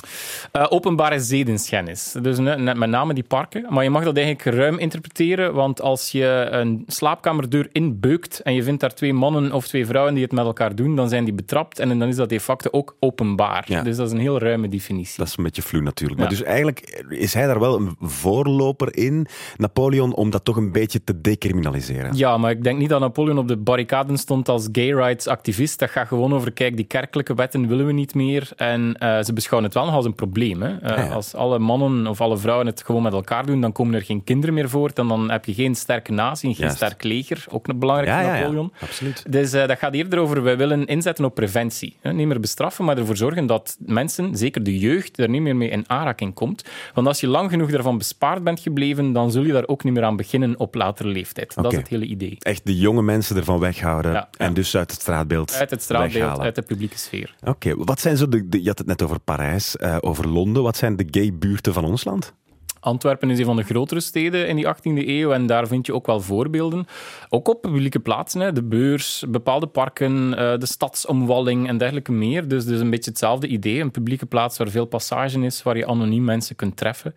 Eh, openbare zedenschennis. Dus met name die parken. Maar je mag dat eigenlijk ruim interpreteren, want als je een slaapkamerdeur inbeukt en je vindt daar twee mannen of twee vrouwen die het met elkaar doen, dan zijn die betrapt en dan is dat de facto ook openbaar. Ja. Dus dat is een heel ruime definitie. Dat is een beetje flu natuurlijk. Maar Ja. dus eigenlijk is hij daar wel een voorloper in, Napoleon, om dat toch een beetje te decriminaliseren. Ja, maar ik denk niet dat Napoleon op de barricaden stond als gay rights activist. Dat gaat gewoon over, kijk, die kerkelijke wetten willen we niet meer. En eh, ze beschouwen het wel nog als een probleem. Hè. Eh, Ah, ja. Als alle mannen of alle vrouwen het gewoon met elkaar doen, dan komen er geen kinderen meer voort. En dan heb je geen sterke natie en geen Juist. sterk leger. Ook een belangrijk Ja. Napoleon. Absoluut. Dus eh, dat gaat eerder over, wij willen inzetten op preventie. Hè. Niet meer bestraffen, maar ervoor zorgen dat mensen, zeker de jeugd, er niet meer mee in aanraking komt. Want als je lang genoeg daarvan bespaard bent gebleven, dan zul je daar ook niet meer aan beginnen op latere leeftijd. Dat is het hele idee. Echt de jonge mensen ervan weghouden Ja, en ja. dus uit het straatbeeld Uit het straatbeeld, weghalen. uit de publieke sfeer. Oké, wat zijn zo de, de- je had het net over Parijs, eh, over Londen. Wat zijn de gay buurten van ons land? Antwerpen is een van de grotere steden in die 18e eeuw en daar vind je ook wel voorbeelden. Ook op publieke plaatsen, hè, de beurs, bepaalde parken, eh, de stadsomwalling en dergelijke meer. Dus, dus een beetje hetzelfde idee, een publieke plaats waar veel passage is, waar je anoniem mensen kunt treffen.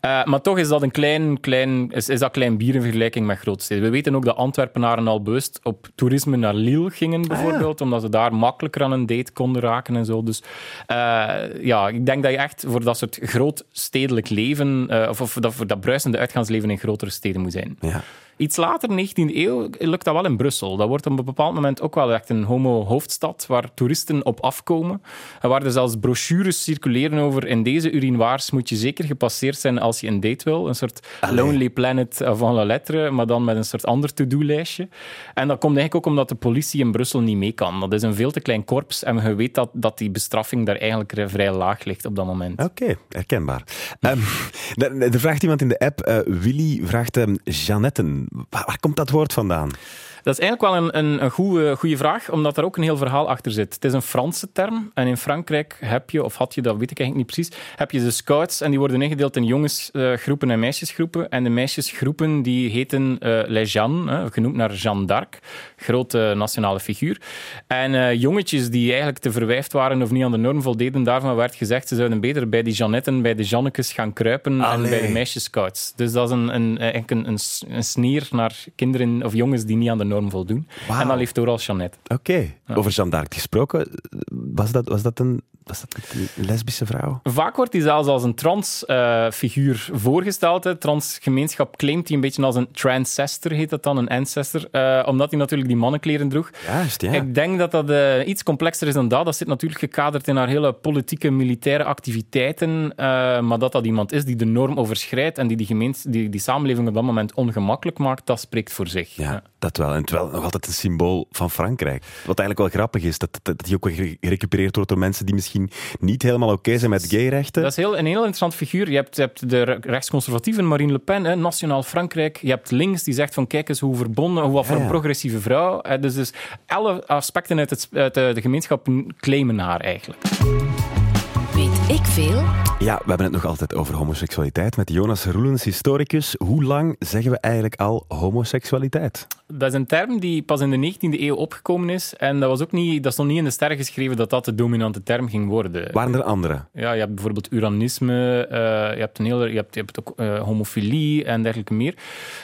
Eh, maar toch is dat een klein, klein, is, is dat klein bier in vergelijking met grootsteden. We weten ook dat Antwerpenaren al bewust op toerisme naar Lille gingen, bijvoorbeeld, omdat ze daar makkelijker aan een date konden raken en zo. Dus eh, ja, ik denk dat je echt voor dat soort groot stedelijk leven, of, of dat, dat bruisende uitgaansleven in grotere steden moet zijn. Ja. Iets later, 19e eeuw, lukt dat wel in Brussel. Dat wordt op een bepaald moment ook wel echt een homo-hoofdstad waar toeristen op afkomen. En waar er zelfs brochures circuleren over in deze urinoirs moet je zeker gepasseerd zijn als je een date wil. Een soort Lonely Planet van la lettre, maar dan met een soort ander to-do-lijstje. En dat komt eigenlijk ook omdat de politie in Brussel niet mee kan. Dat is een veel te klein korps en je weet dat, dat die bestraffing daar eigenlijk vrij laag ligt op dat moment. Oké, herkenbaar. Ehm, er, er vraagt iemand in de app, eh, Willy vraagt ehm Jeannetten. Waar, komt dat woord vandaan? Dat is eigenlijk wel een, een, een goede, goede vraag, omdat er ook een heel verhaal achter zit. Het is een Franse term en in Frankrijk heb je, of had je, dat weet ik eigenlijk niet precies, heb je de scouts en die worden ingedeeld in jongensgroepen en meisjesgroepen. En de meisjesgroepen die heten eh Les Jeannes, hè, genoemd naar Jeanne d'Arc, grote nationale figuur. En eh, jongetjes die eigenlijk te verwijfd waren of niet aan de norm voldeden, daarvan werd gezegd ze zouden beter bij die Jeannetten, bij de Jannekes gaan kruipen en bij de meisjesscouts. Dus dat is een, een, eigenlijk een, een, sneer naar kinderen of jongens die niet aan de norm voldoen. En dat leeft door als Jeannette. Oké, over Jeanne d'Arc gesproken. Was dat, was dat, een, was dat een lesbische vrouw? Vaak wordt hij zelfs als een trans-figuur voorgesteld. Hè. Transgemeenschap claimt hij een beetje als een transcestor, heet dat dan, een ancestor, eh, omdat hij natuurlijk die mannenkleren droeg. Juist, ja. Ik denk dat dat eh, iets complexer is dan dat. Dat zit natuurlijk gekaderd in haar hele politieke, militaire activiteiten. eh, maar dat dat iemand is die de norm overschrijdt en die die, die die samenleving op dat moment ongemakkelijk maakt, dat spreekt voor zich. Ja, dat wel. En terwijl nog altijd een symbool van Frankrijk. Wat eigenlijk wel grappig is, dat, dat, dat die ook weer gerecupereerd wordt door mensen die misschien niet helemaal oké zijn met gayrechten. Dat is heel, een heel interessant figuur. Je hebt, je hebt de re- rechtsconservatieven, Marine Le Pen, hè, Nationaal Frankrijk. Je hebt links, die zegt van kijk eens hoe verbonden, hoe wat voor Ja, een ja. progressieve vrouw. Dus, dus alle aspecten uit, het, uit de, de gemeenschap claimen haar eigenlijk. Veel? Ja, we hebben het nog altijd over homoseksualiteit met Jonas Roelens, historicus. Hoe lang zeggen we eigenlijk al homoseksualiteit? Dat is een term die pas in de 19e eeuw opgekomen is. En dat, was ook niet, dat stond niet in de sterren geschreven dat dat de dominante term ging worden. Waren er andere? Ja, je hebt bijvoorbeeld uranisme, eh, je, hebt een hele, je, hebt, je hebt ook eh, homofilie en dergelijke meer.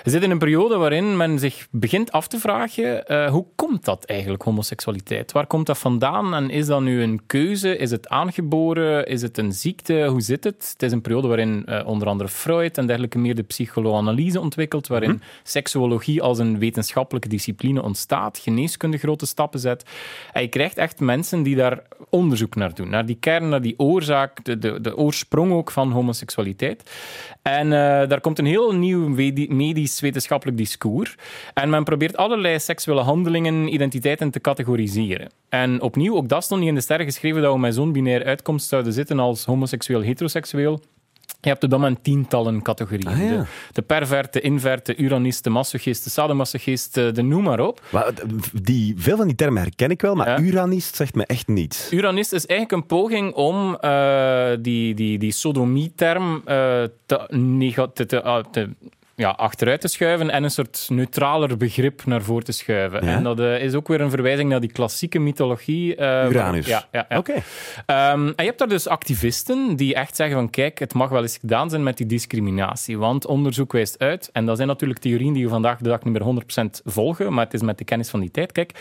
We zitten in een periode waarin men zich begint af te vragen eh, hoe komt dat eigenlijk, homoseksualiteit? Waar komt dat vandaan en is dat nu een keuze? Is het aangeboren? Is het een ziekte? Hoe zit het? Het is een periode waarin eh, onder andere Freud en dergelijke meer de psychoanalyse ontwikkelt, waarin seksuologie als een wetenschappelijke discipline ontstaat, geneeskunde grote stappen zet. En je krijgt echt mensen die daar onderzoek naar doen, naar die kern, naar die oorzaak, de, de, de oorsprong ook van homoseksualiteit. En eh, daar komt een heel nieuw medisch-wetenschappelijk discours. En men probeert allerlei seksuele handelingen, identiteiten te categoriseren. En opnieuw, ook dat stond niet in de sterren geschreven dat we met zo'n binaire uitkomst zouden zitten als homoseksueel, heteroseksueel. Je hebt op dat moment tientallen categorieën. Ah, ja. de, de pervert, de invert, de uranist, de masochist, de de, de noem maar op. Wa- Die, veel van die termen herken ik wel, maar Ja. uranist zegt me echt niets. Uranist is eigenlijk een poging om eh, die, die, die sodomie-term eh, te, te, ah, te- ja, achteruit te schuiven en een soort neutraler begrip naar voren te schuiven. Ja? En dat eh, is ook weer een verwijzing naar die klassieke mythologie. eh, Uranus. Ja, ja, ja. Oké. Ehm, en je hebt daar dus activisten die echt zeggen van kijk, het mag wel eens gedaan zijn met die discriminatie. Want onderzoek wijst uit, en dat zijn natuurlijk theorieën die we vandaag de dag niet meer 100% volgen, maar het is met de kennis van die tijd. Kijk,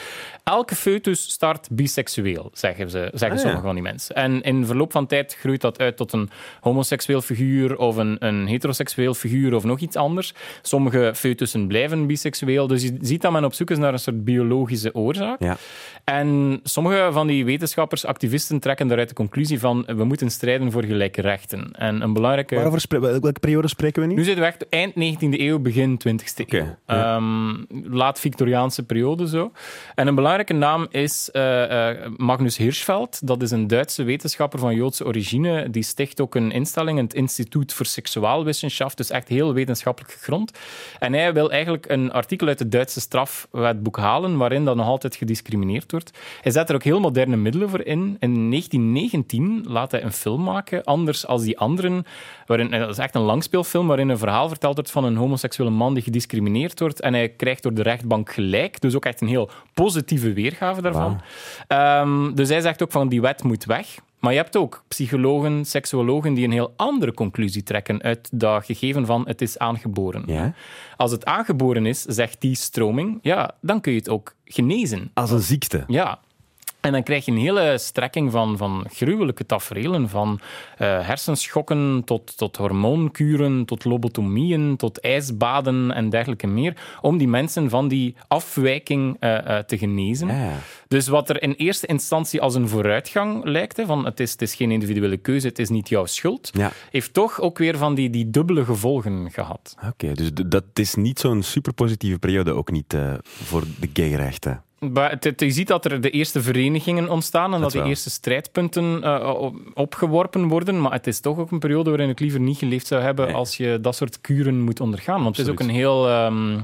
elke foetus start biseksueel, zeggen, ze, zeggen Ah, sommige van die mensen. En in verloop van tijd groeit dat uit tot een homoseksueel figuur of een, een heteroseksueel figuur of nog iets anders. Sommige foetussen blijven biseksueel. Dus je ziet dat men op zoek is naar een soort biologische oorzaak. Ja. En sommige van die wetenschappers, activisten, trekken daaruit de conclusie van we moeten strijden voor gelijke rechten. En een belangrijke... Waarover welke periode spreken we nu? Nu zitten we echt eind 19e eeuw, begin 20e Oké, eeuw. ja. Ehm, laat Victoriaanse periode zo. En een belangrijke naam is eh, eh, Magnus Hirschfeld. Dat is een Duitse wetenschapper van Joodse origine. Die sticht ook een instelling, het Instituut voor Seksuaalwetenschap. Dus echt heel wetenschappelijk gegrond. En hij wil eigenlijk een artikel uit het Duitse strafwetboek halen, waarin dat nog altijd gediscrimineerd wordt. Hij zet er ook heel moderne middelen voor in. In 1919 laat hij een film maken, anders als die anderen. Waarin, dat is echt een langspeelfilm waarin een verhaal verteld wordt van een homoseksuele man die gediscrimineerd wordt. En hij krijgt door de rechtbank gelijk. Dus ook echt een heel positieve weergave daarvan. Ehm, dus hij zegt ook van die wet moet weg. Maar je hebt ook psychologen, seksuologen die een heel andere conclusie trekken uit dat gegeven van het is aangeboren. Ja. Als het aangeboren is, zegt die stroming, ja, dan kun je het ook genezen. Als een ziekte. Ja. En dan krijg je een hele strekking van, van gruwelijke tafereelen, van eh, hersenschokken tot, tot hormoonkuren, tot lobotomieën, tot ijsbaden en dergelijke meer, om die mensen van die afwijking eh, eh, te genezen. Ja. Dus wat er in eerste instantie als een vooruitgang lijkt, hè, van het is, het is geen individuele keuze, het is niet jouw schuld, Ja. heeft toch ook weer van die, die dubbele gevolgen gehad. Oké, dus dat is niet zo'n superpositieve periode, ook niet voor de gayrechten. Je ziet dat er de eerste verenigingen ontstaan en dat, de eerste strijdpunten eh, op- opgeworpen worden. Maar het is toch ook een periode waarin ik liever niet geleefd zou hebben Nee. als je dat soort kuren moet ondergaan. Want het is ook een heel ehm,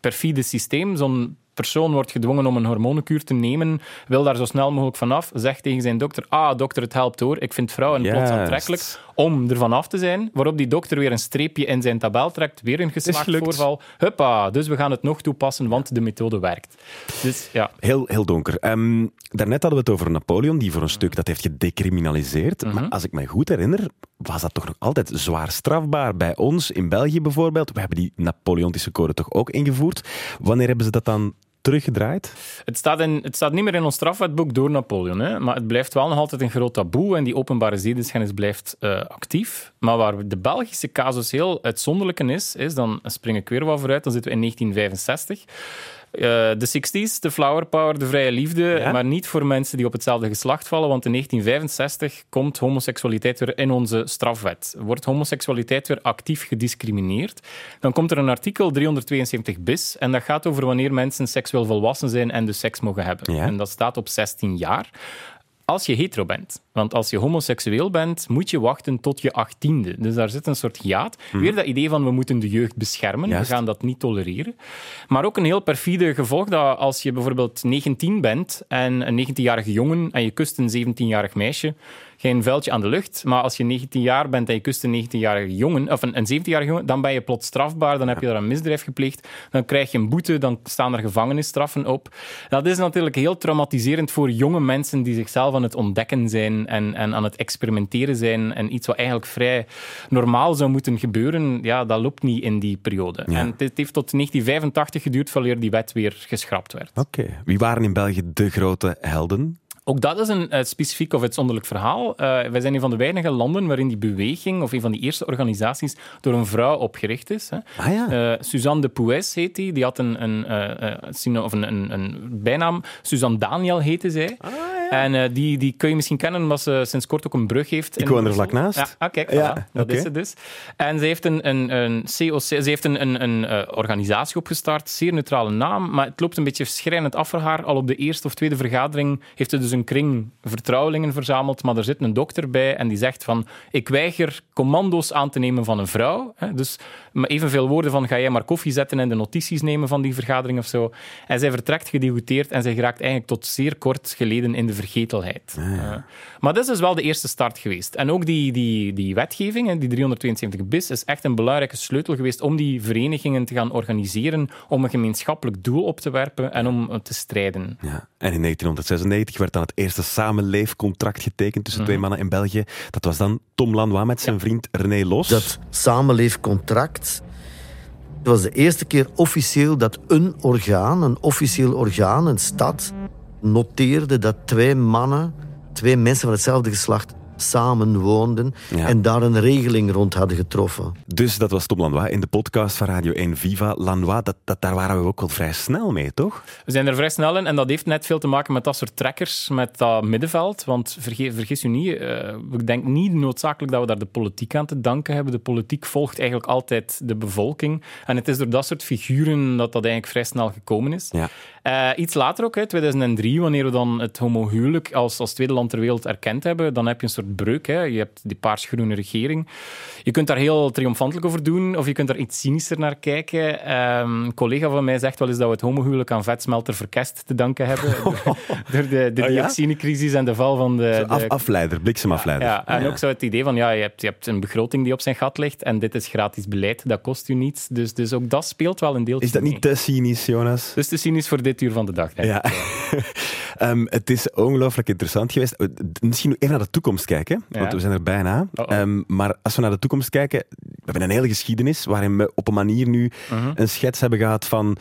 perfide systeem. Zo'n persoon wordt gedwongen om een hormonenkuur te nemen, wil daar zo snel mogelijk vanaf, zegt tegen zijn dokter, ah, dokter, het helpt hoor, ik vind vrouwen plots aantrekkelijk, om ervan af te zijn, waarop die dokter weer een streepje in zijn tabel trekt, weer een geslachtvoorval, huppa, dus we gaan het nog toepassen, want de methode werkt. Dus ja, Heel, heel donker. Ehm, daarnet hadden we het over Napoleon, die voor een stuk dat heeft gedecriminaliseerd. Mhm. Maar als ik me goed herinner, was dat toch nog altijd zwaar strafbaar. Bij ons, in België bijvoorbeeld, we hebben die Napoleontische code toch ook ingevoerd. Wanneer hebben ze dat dan teruggedraaid? Het staat, in, het staat niet meer in ons strafwetboek door Napoleon, hè, maar het blijft wel nog altijd een groot taboe en die openbare zedenschennis blijft eh, actief. Maar waar de Belgische casus heel uitzonderlijk is, is, dan spring ik weer wat vooruit, dan zitten we in 1965. Eh, de 60s, de flower power, de vrije liefde, Ja? maar niet voor mensen die op hetzelfde geslacht vallen, want in 1965 komt homoseksualiteit weer in onze strafwet. Wordt homoseksualiteit weer actief gediscrimineerd. Dan komt er een artikel 372 bis en dat gaat over wanneer mensen seksueel volwassen zijn en dus seks mogen hebben. Ja. En dat staat op 16 jaar. Als je hetero bent. Want als je homoseksueel bent, moet je wachten tot je achttiende. Dus daar zit een soort hiaat. Weer dat idee van we moeten de jeugd beschermen. Juist. We gaan dat niet tolereren. Maar ook een heel perfide gevolg dat als je bijvoorbeeld 19 bent en een 19-jarige jongen en je kust een 17-jarig meisje, geen vuiltje aan de lucht. Maar als je 19 jaar bent en je kust een 19-jarige jongen, of een, een 17-jarige jongen, dan ben je plots strafbaar. Dan heb je daar een misdrijf gepleegd. Dan krijg je een boete. Dan staan er gevangenisstraffen op. Dat is natuurlijk heel traumatiserend voor jonge mensen die zichzelf aan het ontdekken zijn en, en aan het experimenteren zijn. En iets wat eigenlijk vrij normaal zou moeten gebeuren, ja, dat loopt niet in die periode. Ja. En het heeft tot 1985 geduurd voordat die wet weer geschrapt werd. Oké. Wie waren in België de grote helden? Ook dat is een eh, specifiek of uitzonderlijk verhaal. Eh, wij zijn een van de weinige landen waarin die beweging, of een van die eerste organisaties, door een vrouw opgericht is. Hè. Ah ja. Eh, Suzanne de Poues heet die. Die had een, een, of een, een, een bijnaam. Suzanne Daniel heette zij. En eh, die, die kun je misschien kennen omdat ze sinds kort ook een brug heeft. Ik woon er vlak naast. Ja, ah, kijk, Ja, voilà, dat is het dus. En ze heeft een, een, een COC, ze heeft een, een, een eh, organisatie opgestart, zeer neutrale naam, maar het loopt een beetje schrijnend af voor haar. Al op de eerste of tweede vergadering heeft ze dus een kring vertrouwelingen verzameld, maar er zit een dokter bij en die zegt van ik weiger commando's aan te nemen van een vrouw. Hè, dus maar evenveel woorden van ga jij maar koffie zetten en de notities nemen van die vergadering of zo. En zij vertrekt gedegoteerd en zij geraakt eigenlijk tot zeer kort geleden in de vergetelheid. Uh, maar dat is dus wel de eerste start geweest. En ook die, die, die wetgeving, die 372 bis, is echt een belangrijke sleutel geweest om die verenigingen te gaan organiseren, om een gemeenschappelijk doel op te werpen en om eh, te strijden. Ja. En in 1996 werd dan het eerste samenleefcontract getekend tussen twee mannen in België. Dat was dan Tom Lanois met zijn vriend René Los. Dat samenleefcontract was de eerste keer officieel dat een orgaan, een officieel orgaan, een stad, noteerde dat twee mannen, twee mensen van hetzelfde geslacht, samen woonden Ja. en daar een regeling rond hadden getroffen. Dus dat was Tom Lanois in de podcast van Radio 1 Viva. Lanois, dat, dat, daar waren we ook wel vrij snel mee, toch? We zijn er vrij snel in en dat heeft net veel te maken met dat soort trekkers, met dat middenveld. Want vergeet, vergis u niet, eh, ik denk niet noodzakelijk dat we daar de politiek aan te danken hebben. De politiek volgt eigenlijk altijd de bevolking. En het is door dat soort figuren dat dat eigenlijk vrij snel gekomen is. Ja. Eh, iets later ook, hè, 2003, wanneer we dan het homohuwelijk als, als tweede land ter wereld erkend hebben, dan heb je een soort breuk. Hè. Je hebt die paars-groene regering. Je kunt daar heel triomfantelijk over doen, of je kunt daar iets cynischer naar kijken. Ehm, een collega van mij zegt wel eens dat we het homohuwelijk aan vetsmelter verkest te danken hebben. door, door de, de Oh dioxinecrisis en de val van de... Af, de afleider, bliksemafleider. ja, en ook zo het idee van, ja, je hebt, je hebt een begroting die op zijn gat ligt en dit is gratis beleid, dat kost u niets. Dus, dus ook dat speelt wel een deeltje Is dat mee. niet te cynisch, Jonas? Dus te cynisch voor dit uur van de dag, denk. Ja. Ehm, het is ongelooflijk interessant geweest. Eh, Misschien even naar de toekomst kijken, want Ja. we zijn er bijna. Ehm, maar als we naar de toekomst kijken, we hebben een hele geschiedenis waarin we op een manier nu Mhm. een schets hebben gehad van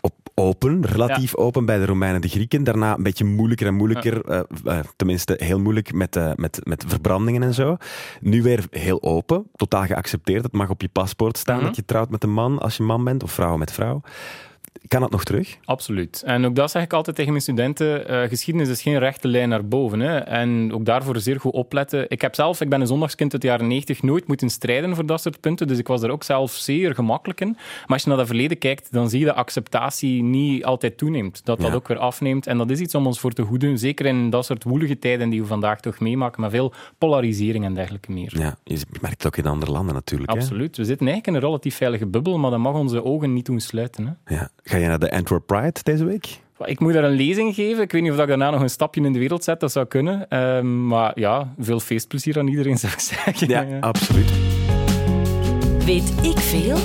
op open, relatief open bij de Romeinen en de Grieken. Daarna een beetje moeilijker en moeilijker, eh, eh, tenminste heel moeilijk met, met, met verbrandingen en zo. Nu weer heel open, totaal geaccepteerd. Het mag op je paspoort staan Mhm. dat je trouwt met een man als je man bent, of vrouw met vrouw. Kan dat nog terug? Absoluut. En ook dat zeg ik altijd tegen mijn studenten. eh, geschiedenis is geen rechte lijn naar boven. Hè. En ook daarvoor zeer goed opletten. Ik heb zelf, ik ben een zondagskind uit de jaren 90, nooit moeten strijden voor dat soort punten. Dus ik was er ook zelf zeer gemakkelijk in. Maar als je naar dat verleden kijkt, dan zie je dat acceptatie niet altijd toeneemt. Dat dat Ja. ook weer afneemt. En dat is iets om ons voor te hoeden. Zeker in dat soort woelige tijden die we vandaag toch meemaken. Met veel polarisering en dergelijke meer. Ja, je merkt het ook in andere landen natuurlijk. Hè? Absoluut. We zitten eigenlijk in een relatief veilige bubbel, maar dat mag onze ogen niet doen sluiten. Hè. Ja. Ga je naar de Antwerp Pride deze week? Ik moet daar een lezing geven. Ik weet niet of ik daarna nog een stapje in de wereld zet. Dat zou kunnen. Ehm, maar ja, veel feestplezier aan iedereen, zou ik zeggen. Ja, absoluut. Weet ik veel?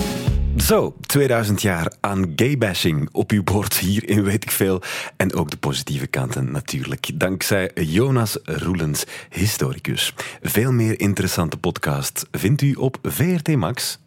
Zo, 2000 jaar aan gaybashing op uw bord hier in Weet ik Veel. En ook de positieve kanten natuurlijk. Dankzij Jonas Roelens, historicus. Veel meer interessante podcast vindt u op VRT Max.